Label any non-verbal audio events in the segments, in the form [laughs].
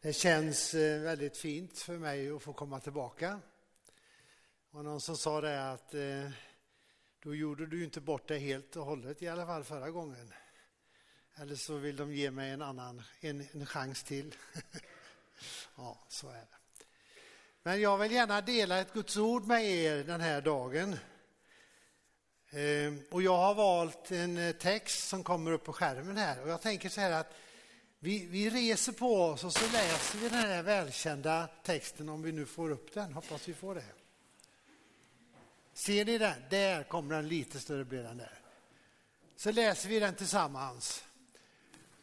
Det känns eh, väldigt fint för mig att få komma tillbaka. Och någon som sa det att eh, då gjorde du inte bort det helt och hållet i alla fall förra gången. Eller så vill de ge mig en annan, en, en chans till. [laughs] ja, så är det. Men jag vill gärna dela ett Guds ord med er den här dagen. Eh, och jag har valt en text som kommer upp på skärmen här och jag tänker så här att vi, vi reser på oss och så läser vi den här välkända texten om vi nu får upp den. Hoppas vi får det. Ser ni den? Där kommer den, lite större blir den där. Så läser vi den tillsammans.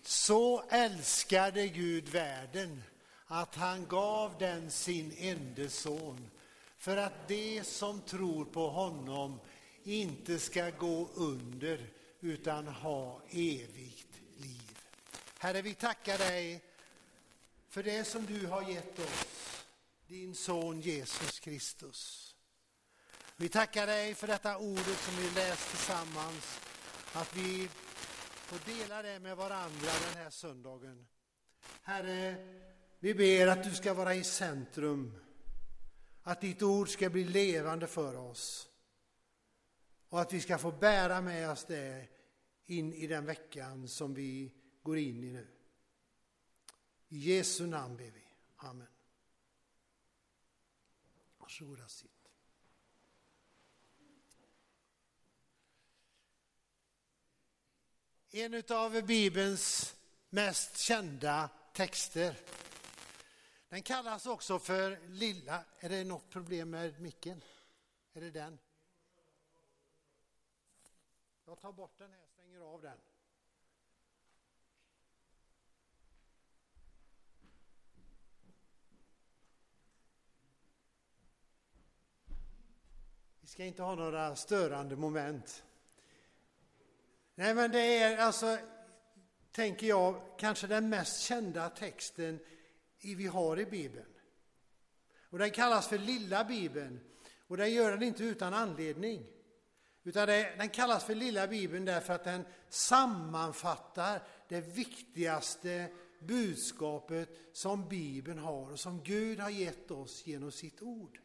Så älskade Gud världen att han gav den sin enda son för att de som tror på honom inte ska gå under utan ha evigt. Herre, vi tackar dig för det som du har gett oss, din son Jesus Kristus. Vi tackar dig för detta ordet som vi läst tillsammans, att vi får dela det med varandra den här söndagen. Herre, vi ber att du ska vara i centrum, att ditt ord ska bli levande för oss och att vi ska få bära med oss det in i den veckan som vi går in i nu. I Jesu namn ber vi. Amen. Varsågoda sitt. En av Bibelns mest kända texter. Den kallas också för lilla... Är det något problem med micken? Är det den? Jag tar bort den här, stänger av den. Vi ska inte ha några störande moment. Nej, men det är alltså, tänker jag, kanske den mest kända texten vi har i Bibeln. Och den kallas för Lilla Bibeln. Och den gör den inte utan anledning. Utan det, den kallas för Lilla Bibeln därför att den sammanfattar det viktigaste budskapet som Bibeln har och som Gud har gett oss genom sitt ord.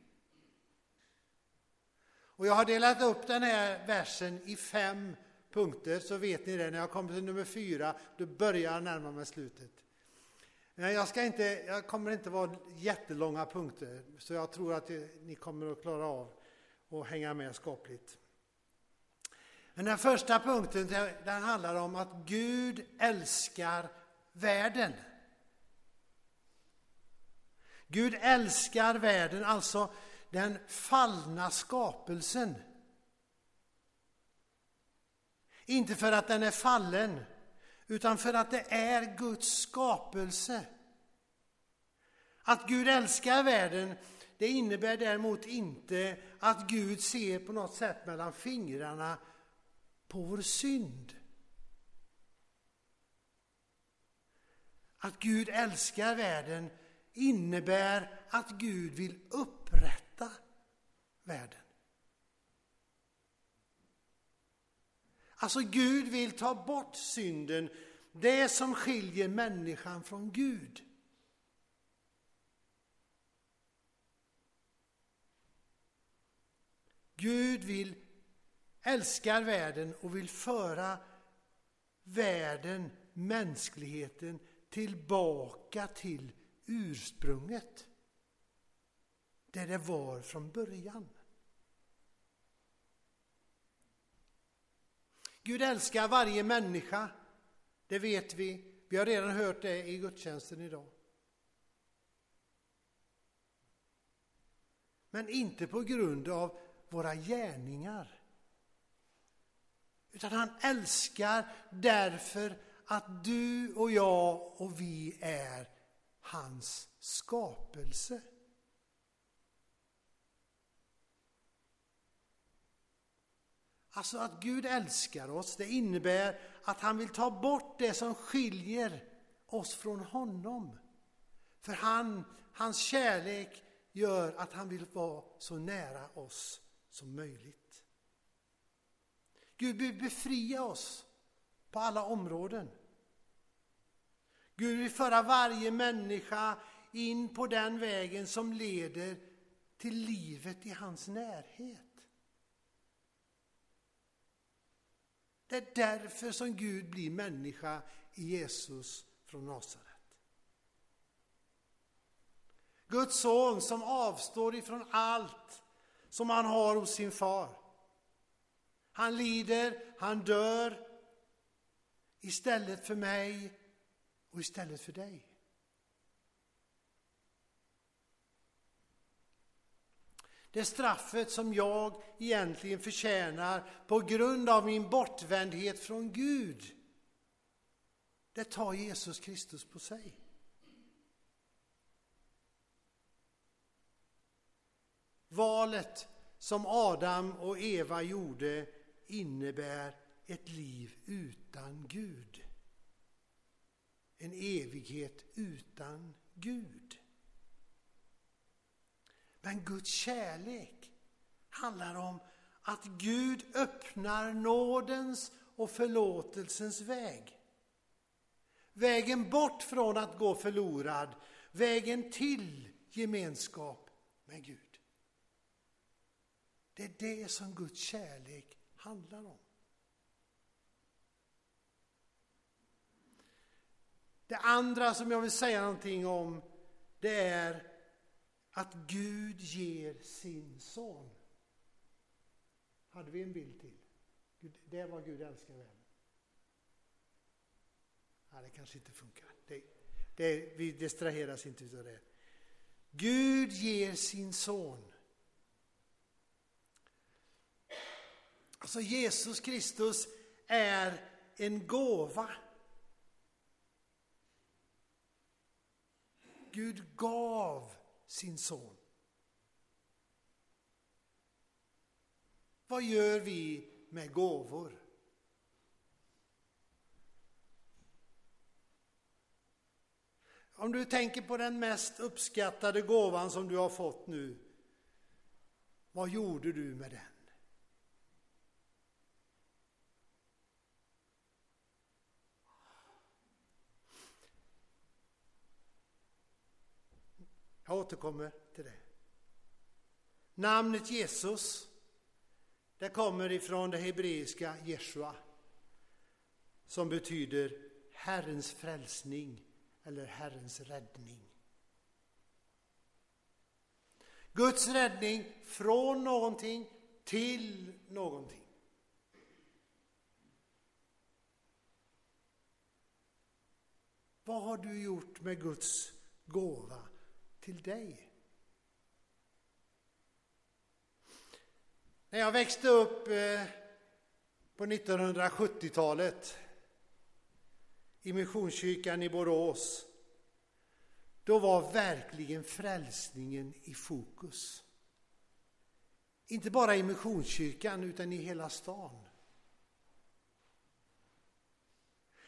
Och jag har delat upp den här versen i fem punkter så vet ni det. När jag kommer till nummer fyra, då börjar jag närma mig slutet. Men jag, ska inte, jag kommer inte vara jättelånga punkter, så jag tror att ni kommer att klara av att hänga med skapligt. Men den första punkten den handlar om att Gud älskar världen. Gud älskar världen, alltså den fallna skapelsen. Inte för att den är fallen, utan för att det är Guds skapelse. Att Gud älskar världen, det innebär däremot inte att Gud ser på något sätt mellan fingrarna på vår synd. Att Gud älskar världen innebär att Gud vill upprätta världen. Alltså Gud vill ta bort synden, det som skiljer människan från Gud. Gud vill älskar världen och vill föra världen, mänskligheten, tillbaka till ursprunget. Där det var från början. Gud älskar varje människa, det vet vi. Vi har redan hört det i gudstjänsten idag. Men inte på grund av våra gärningar. Utan han älskar därför att du och jag och vi är hans skapelse. Alltså att Gud älskar oss, det innebär att han vill ta bort det som skiljer oss från honom. För han, hans kärlek gör att han vill vara så nära oss som möjligt. Gud vill befria oss på alla områden. Gud vill föra varje människa in på den vägen som leder till livet i hans närhet. Det är därför som Gud blir människa i Jesus från Nasaret. Guds son som avstår ifrån allt som han har hos sin far. Han lider, han dör istället för mig och istället för dig. Det straffet som jag egentligen förtjänar på grund av min bortvändhet från Gud, det tar Jesus Kristus på sig. Valet som Adam och Eva gjorde innebär ett liv utan Gud. En evighet utan Gud. Men Guds kärlek handlar om att Gud öppnar nådens och förlåtelsens väg. Vägen bort från att gå förlorad, vägen till gemenskap med Gud. Det är det som Guds kärlek handlar om. Det andra som jag vill säga någonting om, det är att Gud ger sin son. Hade vi en bild till? Det är vad Gud älskar världen. Nej, det kanske inte funkar. Det, det, vi distraheras inte av det. Gud ger sin son. Alltså Jesus Kristus är en gåva. Gud gav sin son. Vad gör vi med gåvor? Om du tänker på den mest uppskattade gåvan som du har fått nu, vad gjorde du med den? Jag återkommer till det. Namnet Jesus, det kommer ifrån det hebreiska Jeshua som betyder Herrens frälsning eller Herrens räddning. Guds räddning från någonting till någonting. Vad har du gjort med Guds gåva till dig. När jag växte upp eh, på 1970-talet i Missionskyrkan i Borås, då var verkligen frälsningen i fokus. Inte bara i Missionskyrkan, utan i hela stan.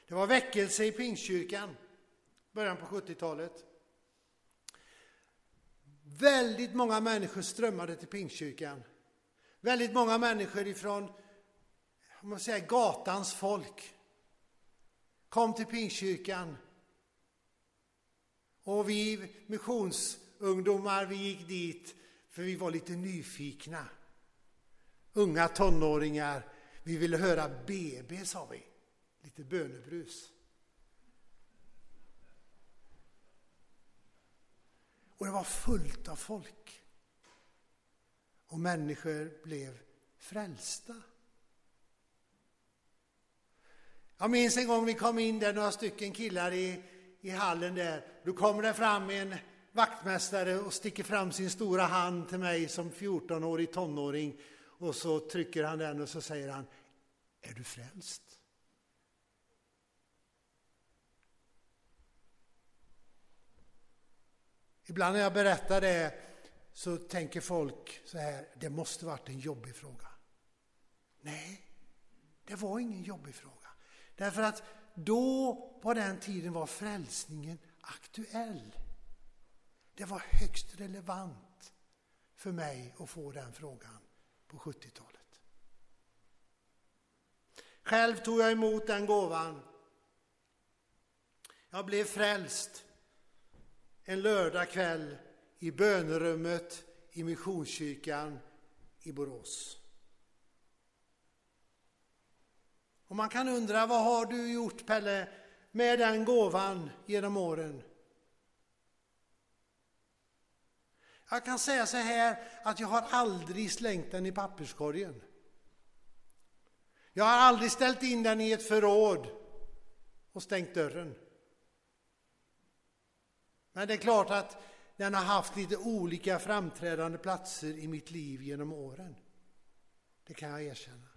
Det var väckelse i Pingstkyrkan, början på 70-talet. Väldigt många människor strömmade till Pingstkyrkan. Väldigt många människor ifrån om man säger, gatans folk kom till Pingstkyrkan. Och vi missionsungdomar, vi gick dit för vi var lite nyfikna. Unga tonåringar, vi ville höra BB sa vi. Lite bönebrus. Och det var fullt av folk. Och människor blev frälsta. Jag minns en gång vi kom in där, några stycken killar i, i hallen där. Då kommer det fram en vaktmästare och sticker fram sin stora hand till mig som 14-årig tonåring. Och så trycker han den och så säger han, är du frälst? Ibland när jag berättar det så tänker folk så här, det måste varit en jobbig fråga. Nej, det var ingen jobbig fråga. Därför att då, på den tiden, var frälsningen aktuell. Det var högst relevant för mig att få den frågan på 70-talet. Själv tog jag emot den gåvan. Jag blev frälst en lördagkväll i bönerummet i Missionskyrkan i Borås. Och man kan undra, vad har du gjort Pelle med den gåvan genom åren? Jag kan säga så här att jag har aldrig slängt den i papperskorgen. Jag har aldrig ställt in den i ett förråd och stängt dörren. Men det är klart att den har haft lite olika framträdande platser i mitt liv genom åren. Det kan jag erkänna.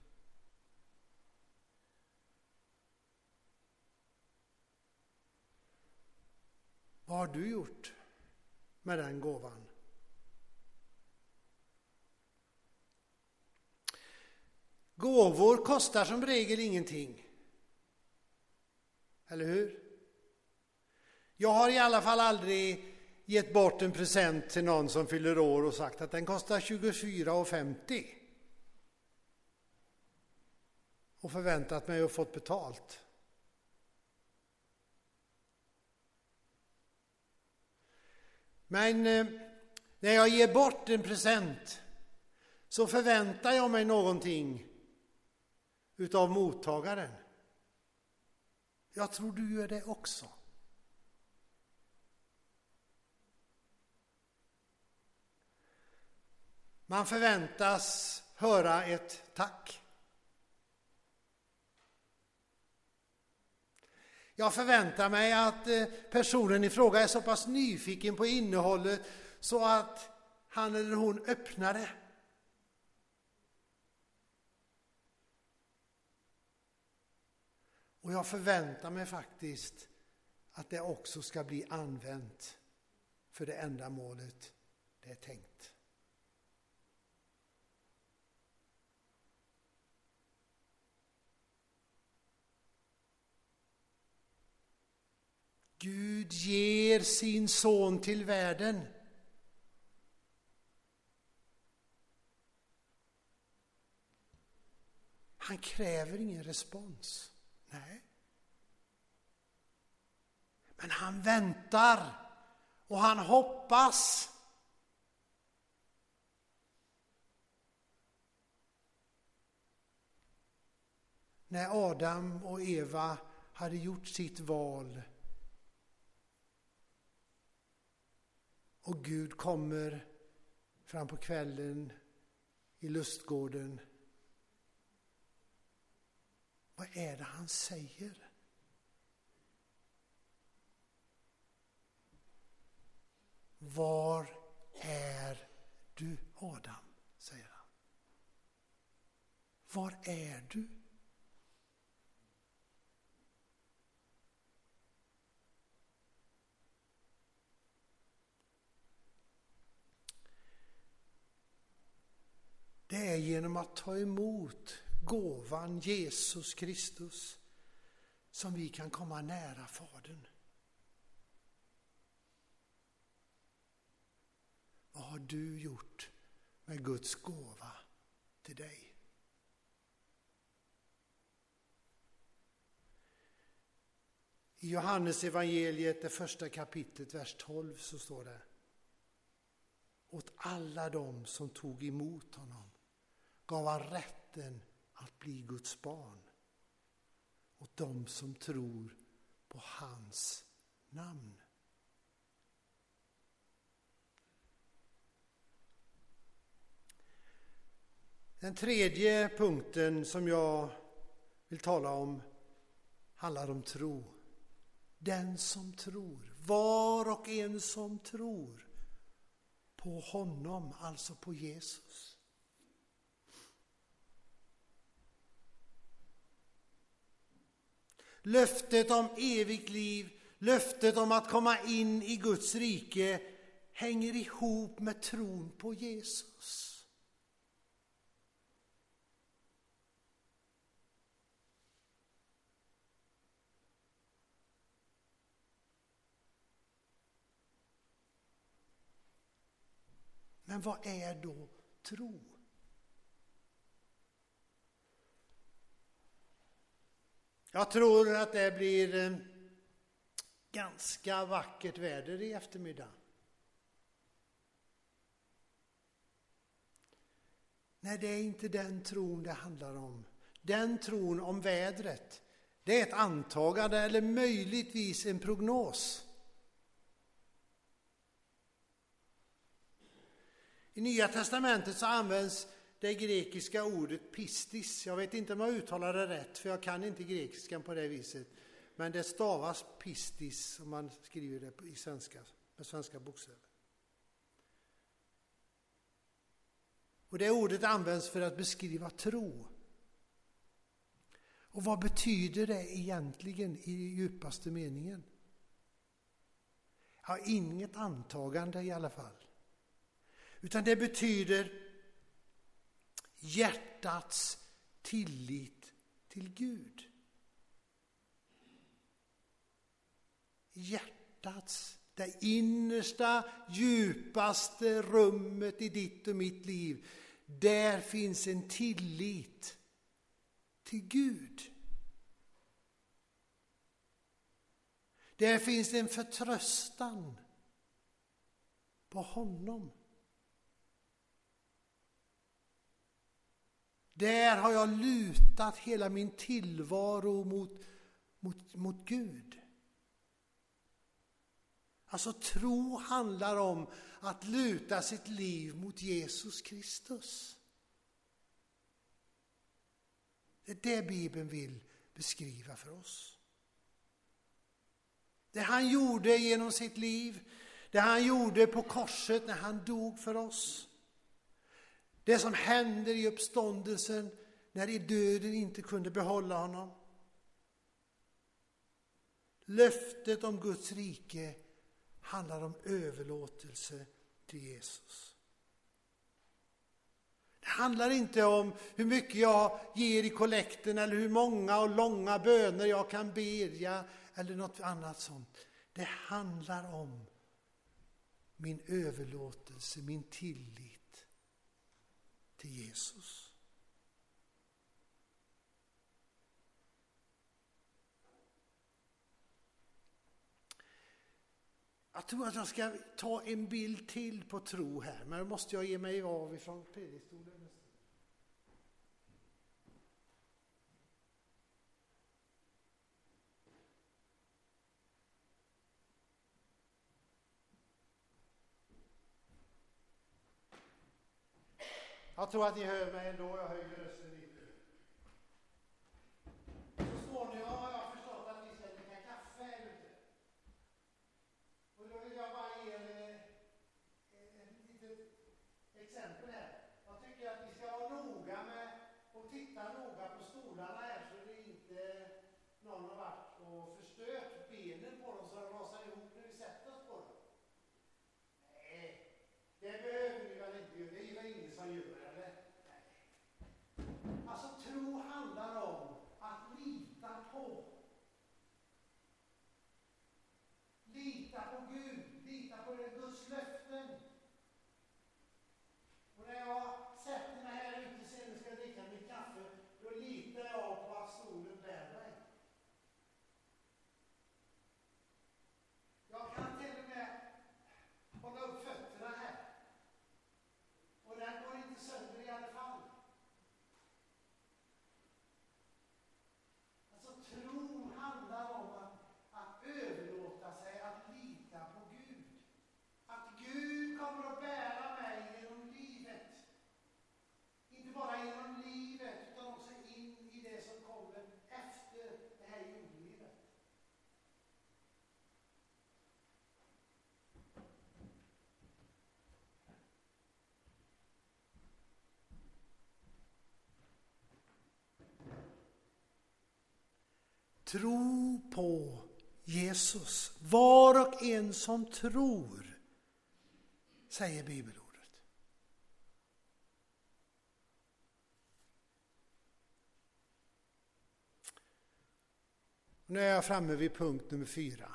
Vad har du gjort med den gåvan? Gåvor kostar som regel ingenting. Eller hur? Jag har i alla fall aldrig gett bort en present till någon som fyller år och sagt att den kostar 24,50 och förväntat mig att fått betalt. Men eh, när jag ger bort en present så förväntar jag mig någonting utav mottagaren. Jag tror du gör det också. Man förväntas höra ett tack. Jag förväntar mig att eh, personen i fråga är så pass nyfiken på innehållet så att han eller hon öppnar det. Och jag förväntar mig faktiskt att det också ska bli använt för det ändamålet det är tänkt. Gud ger sin son till världen. Han kräver ingen respons. Nej. Men han väntar och han hoppas. När Adam och Eva hade gjort sitt val Och Gud kommer fram på kvällen i lustgården. Vad är det han säger? Var är du, Adam? säger han. Var är du? Det är genom att ta emot gåvan Jesus Kristus som vi kan komma nära Fadern. Vad har du gjort med Guds gåva till dig? I Johannes evangeliet, det första kapitlet, vers 12, så står det åt alla dem som tog emot honom gav han rätten att bli Guds barn åt dem som tror på hans namn. Den tredje punkten som jag vill tala om handlar om tro. Den som tror, var och en som tror på honom, alltså på Jesus. Löftet om evigt liv, löftet om att komma in i Guds rike hänger ihop med tron på Jesus. Men vad är då tro? Jag tror att det blir eh, ganska vackert väder i eftermiddag. Nej, det är inte den tron det handlar om. Den tron om vädret, det är ett antagande eller möjligtvis en prognos. I Nya testamentet så används det grekiska ordet pistis. Jag vet inte om jag uttalar det rätt, för jag kan inte grekiskan på det viset. Men det stavas pistis om man skriver det i svenska, med svenska bokstäver. Och det ordet används för att beskriva tro. Och vad betyder det egentligen i djupaste meningen? Ja, inget antagande i alla fall. Utan det betyder hjärtats tillit till Gud. Hjärtats, det innersta, djupaste rummet i ditt och mitt liv. Där finns en tillit till Gud. Där finns en förtröstan på honom. Där har jag lutat hela min tillvaro mot, mot, mot Gud. Alltså tro handlar om att luta sitt liv mot Jesus Kristus. Det är det Bibeln vill beskriva för oss. Det han gjorde genom sitt liv, det han gjorde på korset när han dog för oss. Det som händer i uppståndelsen när i döden inte kunde behålla honom. Löftet om Guds rike handlar om överlåtelse till Jesus. Det handlar inte om hur mycket jag ger i kollekten eller hur många och långa böner jag kan bedja eller något annat sånt. Det handlar om min överlåtelse, min tillit till Jesus. Jag tror att jag ska ta en bild till på tro här, men då måste jag ge mig av ifrån predikstolen. Jag tror att ni hör mig ändå, jag höjer rösten lite. Så småningom har jag förstått att ni ska dricka kaffe här ute. Och då vill jag bara ge er eh, ett litet exempel här. Jag tycker att ni ska vara noga med att titta noga på stolarna här så det inte någon har varit och förstört benen på dem så de rasar ihop när vi sätter oss på dem. Nej, det behöver vi väl inte göra. Det är väl ingen som gör. Tro handlar om att lita på. Lita på Gud, lita på Guds löften. Och när jag sätter mig här ute sen och ska dricka mitt kaffe, då litar jag på att stolen bär mig. Jag kan till och med hålla upp fötterna här. Och den går inte sönder i alla fall. tron handlar om att, att överlåta sig, att lita på Gud. Att Gud kommer att bära mig genom livet. Inte bara genom livet, utan också in i det som kommer efter det här jordlivet. Tro på Jesus. Var och en som tror, säger bibelordet. Nu är jag framme vid punkt nummer fyra.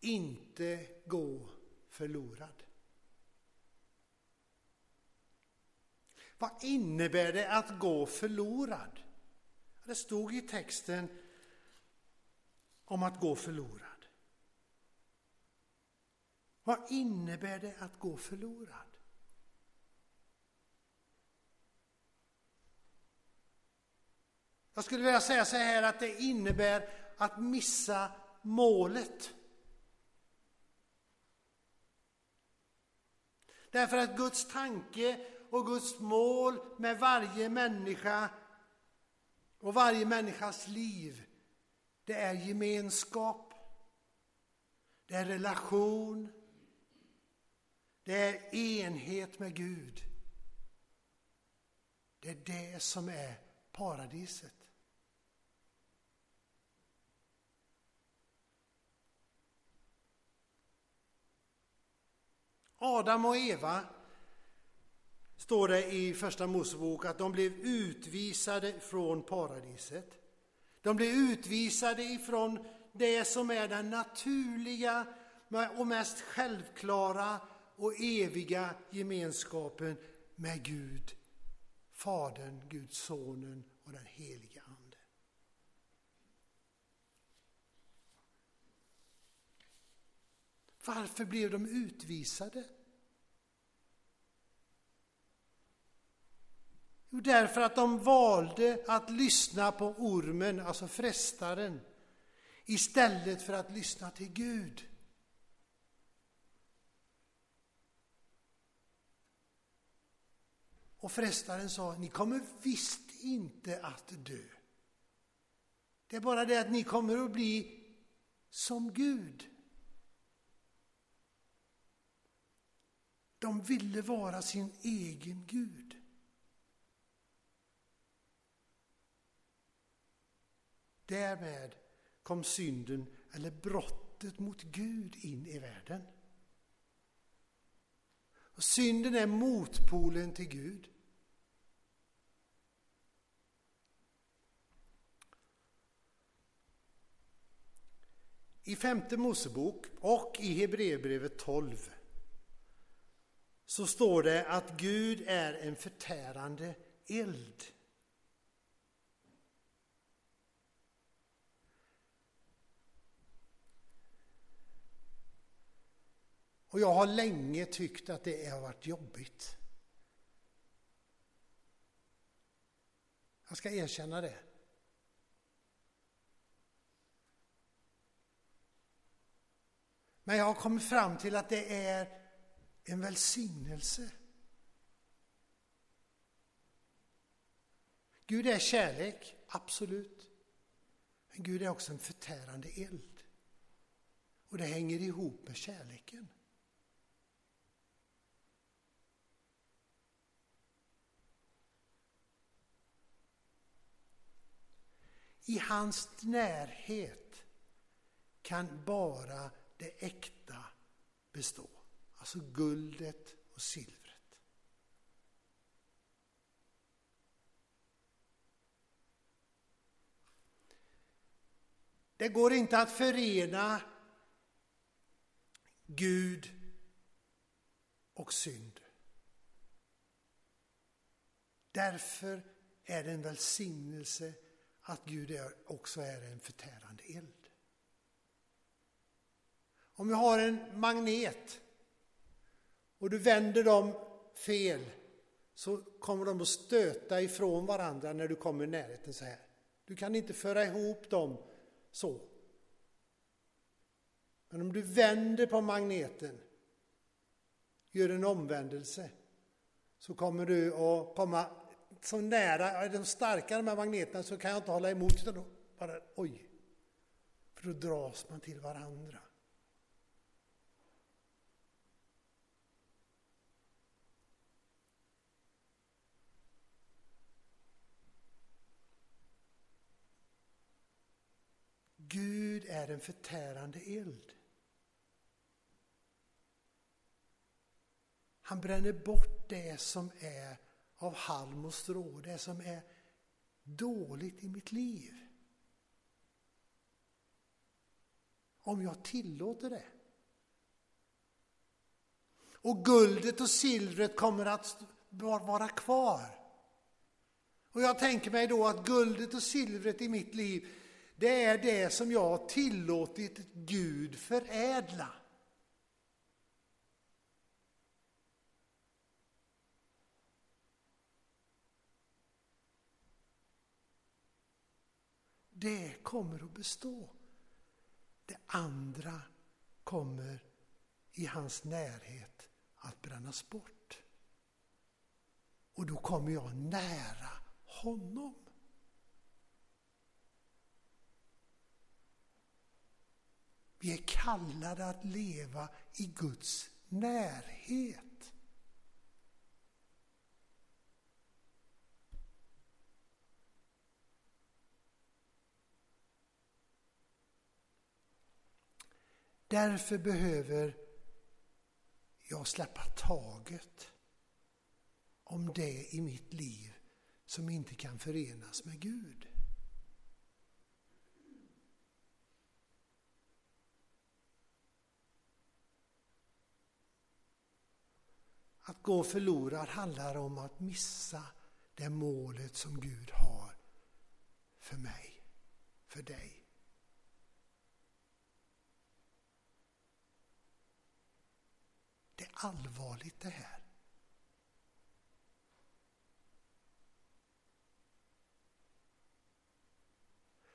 Inte gå förlorad. Vad innebär det att gå förlorad? Det stod i texten om att gå förlorad. Vad innebär det att gå förlorad? Jag skulle vilja säga så här att det innebär att missa målet. Därför att Guds tanke och Guds mål med varje människa och varje människas liv, det är gemenskap, det är relation, det är enhet med Gud. Det är det som är paradiset. Adam och Eva står det i Första Mosebok att de blev utvisade från paradiset. De blev utvisade ifrån det som är den naturliga och mest självklara och eviga gemenskapen med Gud, Fadern, Gud Sonen och den heliga Ande. Varför blev de utvisade? Jo, därför att de valde att lyssna på ormen, alltså frestaren, istället för att lyssna till Gud. Och frestaren sa, ni kommer visst inte att dö. Det är bara det att ni kommer att bli som Gud. De ville vara sin egen Gud. Därmed kom synden, eller brottet mot Gud, in i världen. Och synden är motpolen till Gud. I femte Mosebok och i Hebreerbrevet 12 så står det att Gud är en förtärande eld. Och jag har länge tyckt att det har varit jobbigt. Jag ska erkänna det. Men jag har kommit fram till att det är en välsignelse. Gud är kärlek, absolut. Men Gud är också en förtärande eld. Och det hänger ihop med kärleken. I hans närhet kan bara det äkta bestå. Alltså guldet och silvret. Det går inte att förena Gud och synd. Därför är det en välsignelse att Gud också är en förtärande eld. Om vi har en magnet och du vänder dem fel så kommer de att stöta ifrån varandra när du kommer i närheten så här. Du kan inte föra ihop dem så. Men om du vänder på magneten, gör en omvändelse, så kommer du att komma så nära, är de starkare med magneterna så kan jag inte hålla emot utan då bara, oj. För då dras man till varandra. Gud är en förtärande eld. Han bränner bort det som är av halm och strå, det som är dåligt i mitt liv. Om jag tillåter det. Och guldet och silvret kommer att vara kvar. Och jag tänker mig då att guldet och silvret i mitt liv, det är det som jag har tillåtit Gud förädla. Det kommer att bestå. Det andra kommer i hans närhet att brännas bort. Och då kommer jag nära honom. Vi är kallade att leva i Guds närhet. Därför behöver jag släppa taget om det i mitt liv som inte kan förenas med Gud. Att gå förlorad handlar om att missa det målet som Gud har för mig, för dig. Det är allvarligt det här.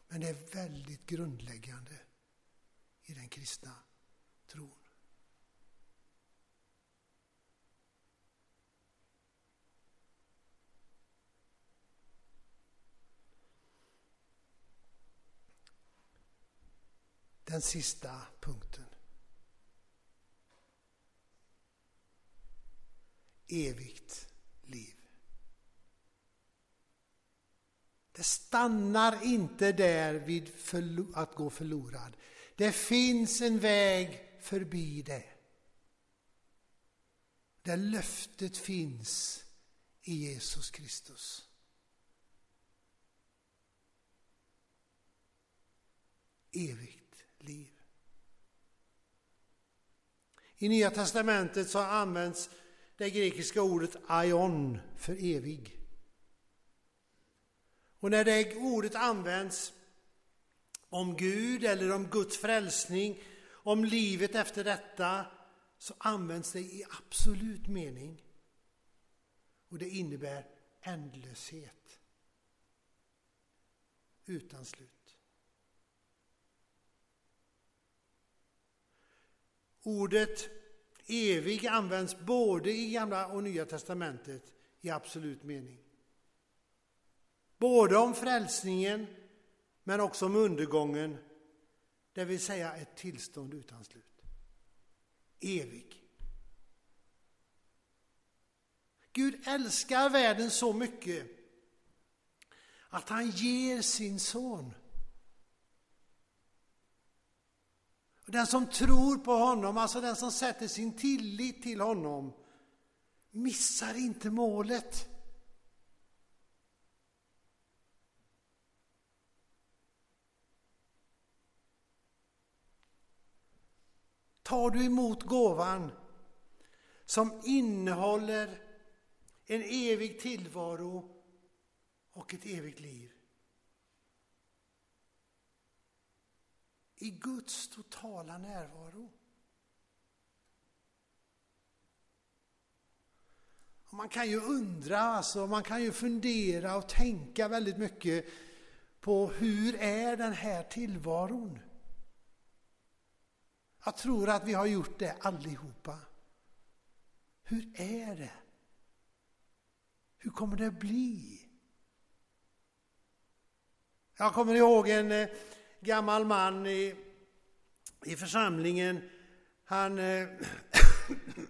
Men det är väldigt grundläggande i den kristna tron. Den sista punkten. Evigt liv. Det stannar inte där vid att gå förlorad. Det finns en väg förbi det. Där löftet finns i Jesus Kristus. Evigt liv. I Nya Testamentet så används det grekiska ordet aion för evig. Och när det ordet används om Gud eller om Guds frälsning, om livet efter detta, så används det i absolut mening. Och det innebär ändlöshet. Utan slut. Ordet Evig används både i Gamla och Nya testamentet i absolut mening. Både om frälsningen men också om undergången, det vill säga ett tillstånd utan slut. Evig. Gud älskar världen så mycket att han ger sin son Och den som tror på honom, alltså den som sätter sin tillit till honom, missar inte målet. Tar du emot gåvan som innehåller en evig tillvaro och ett evigt liv i Guds totala närvaro. Och man kan ju undra, alltså, man kan ju fundera och tänka väldigt mycket på hur är den här tillvaron? Jag tror att vi har gjort det allihopa. Hur är det? Hur kommer det bli? Jag kommer ihåg en eh, gammal man i, i församlingen. Han, eh,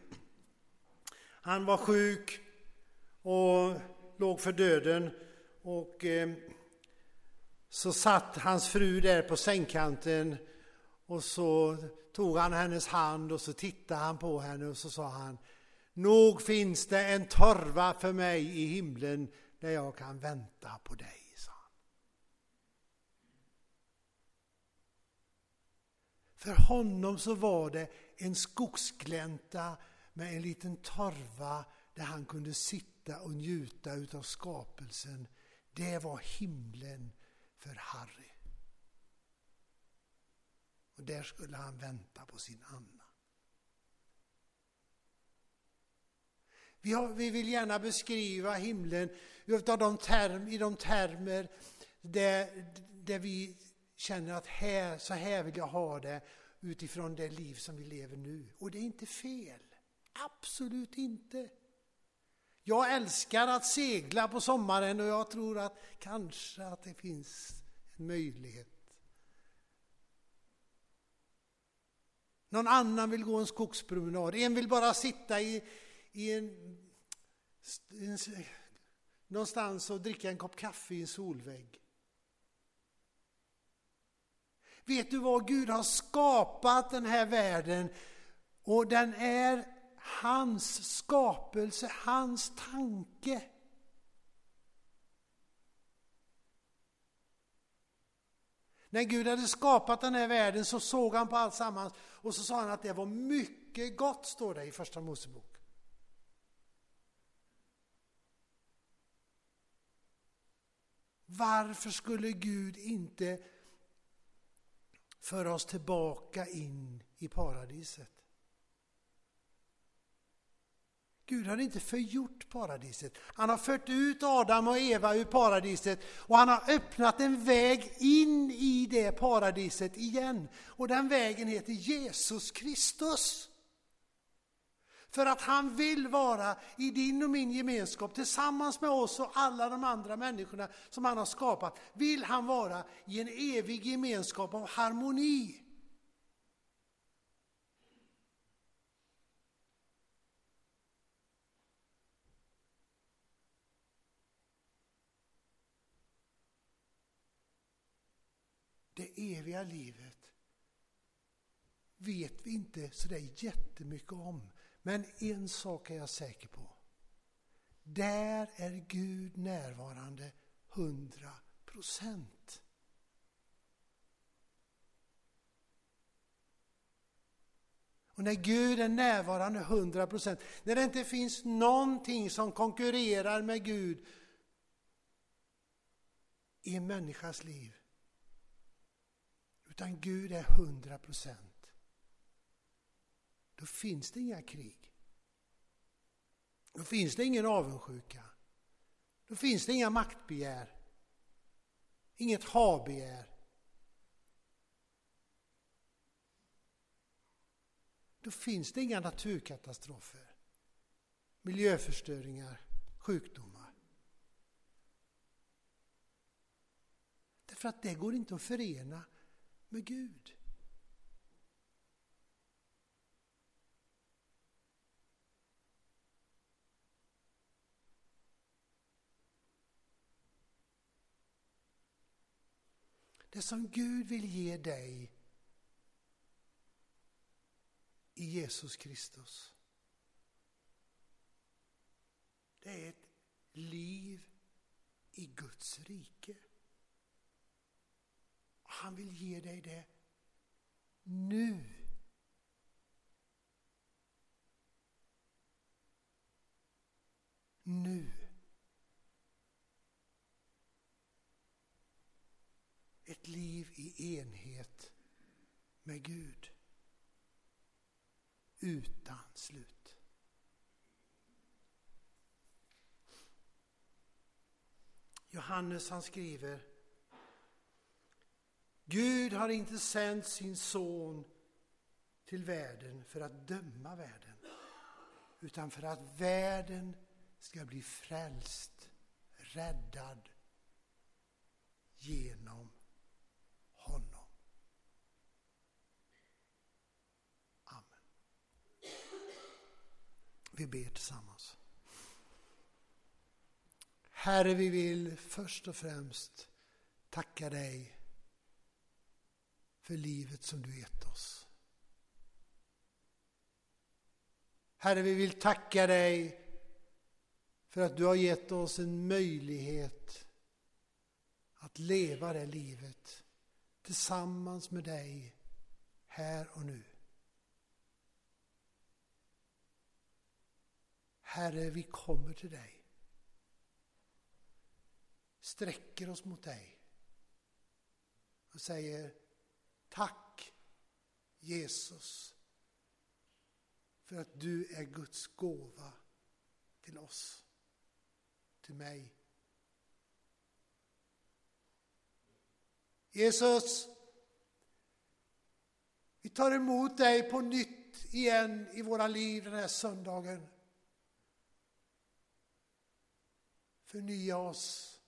[coughs] han var sjuk och låg för döden. Och eh, så satt hans fru där på sängkanten och så tog han hennes hand och så tittade han på henne och så sa han Nog finns det en torva för mig i himlen där jag kan vänta på dig. För honom så var det en skogsglänta med en liten torva där han kunde sitta och njuta utav skapelsen det var himlen för Harry. Och där skulle han vänta på sin Anna. Vi, har, vi vill gärna beskriva himlen utav de term, i de termer där, där vi känner att här, så här vill jag ha det utifrån det liv som vi lever nu. Och det är inte fel. Absolut inte. Jag älskar att segla på sommaren och jag tror att kanske att det finns en möjlighet. Någon annan vill gå en skogspromenad, en vill bara sitta i, i en, en, någonstans och dricka en kopp kaffe i en solvägg. Vet du vad? Gud har skapat den här världen och den är hans skapelse, hans tanke. När Gud hade skapat den här världen så såg han på allt sammans och så sa han att det var mycket gott, står det i Första Mosebok. Varför skulle Gud inte föra oss tillbaka in i paradiset? Gud har inte förgjort paradiset. Han har fört ut Adam och Eva ur paradiset och han har öppnat en väg in i det paradiset igen. Och den vägen heter Jesus Kristus. För att han vill vara i din och min gemenskap tillsammans med oss och alla de andra människorna som han har skapat. Vill han vara i en evig gemenskap av harmoni. Det eviga livet vet vi inte så det är jättemycket om. Men en sak är jag säker på. Där är Gud närvarande hundra procent. Och när Gud är närvarande hundra procent, när det inte finns någonting som konkurrerar med Gud i en människas liv, utan Gud är hundra procent då finns det inga krig. Då finns det ingen avundsjuka. Då finns det inga maktbegär. Inget habegär. Då finns det inga naturkatastrofer, miljöförstöringar, sjukdomar. Därför att det går inte att förena med Gud. Det som Gud vill ge dig i Jesus Kristus. Det är ett liv i Guds rike. Han vill ge dig det nu. Nu. Ett liv i enhet med Gud. Utan slut. Johannes han skriver Gud har inte sänt sin son till världen för att döma världen utan för att världen ska bli frälst, räddad genom Vi ber tillsammans. Herre, vi vill först och främst tacka dig för livet som du gett oss. Herre, vi vill tacka dig för att du har gett oss en möjlighet att leva det livet tillsammans med dig här och nu. Herre, vi kommer till dig. sträcker oss mot dig och säger tack Jesus för att du är Guds gåva till oss, till mig. Jesus, vi tar emot dig på nytt igen i våra liv den här söndagen. Förnya oss.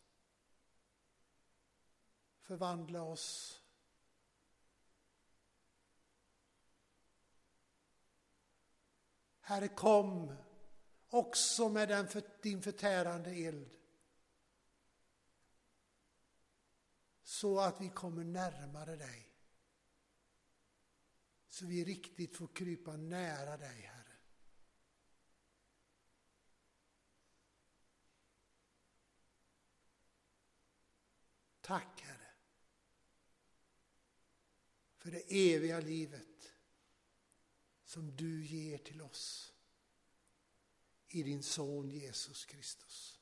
Förvandla oss. Herre, kom också med den för, din förtärande eld. Så att vi kommer närmare dig. Så vi riktigt får krypa nära dig, Herre. Tack, Herre för det eviga livet som du ger till oss i din son Jesus Kristus.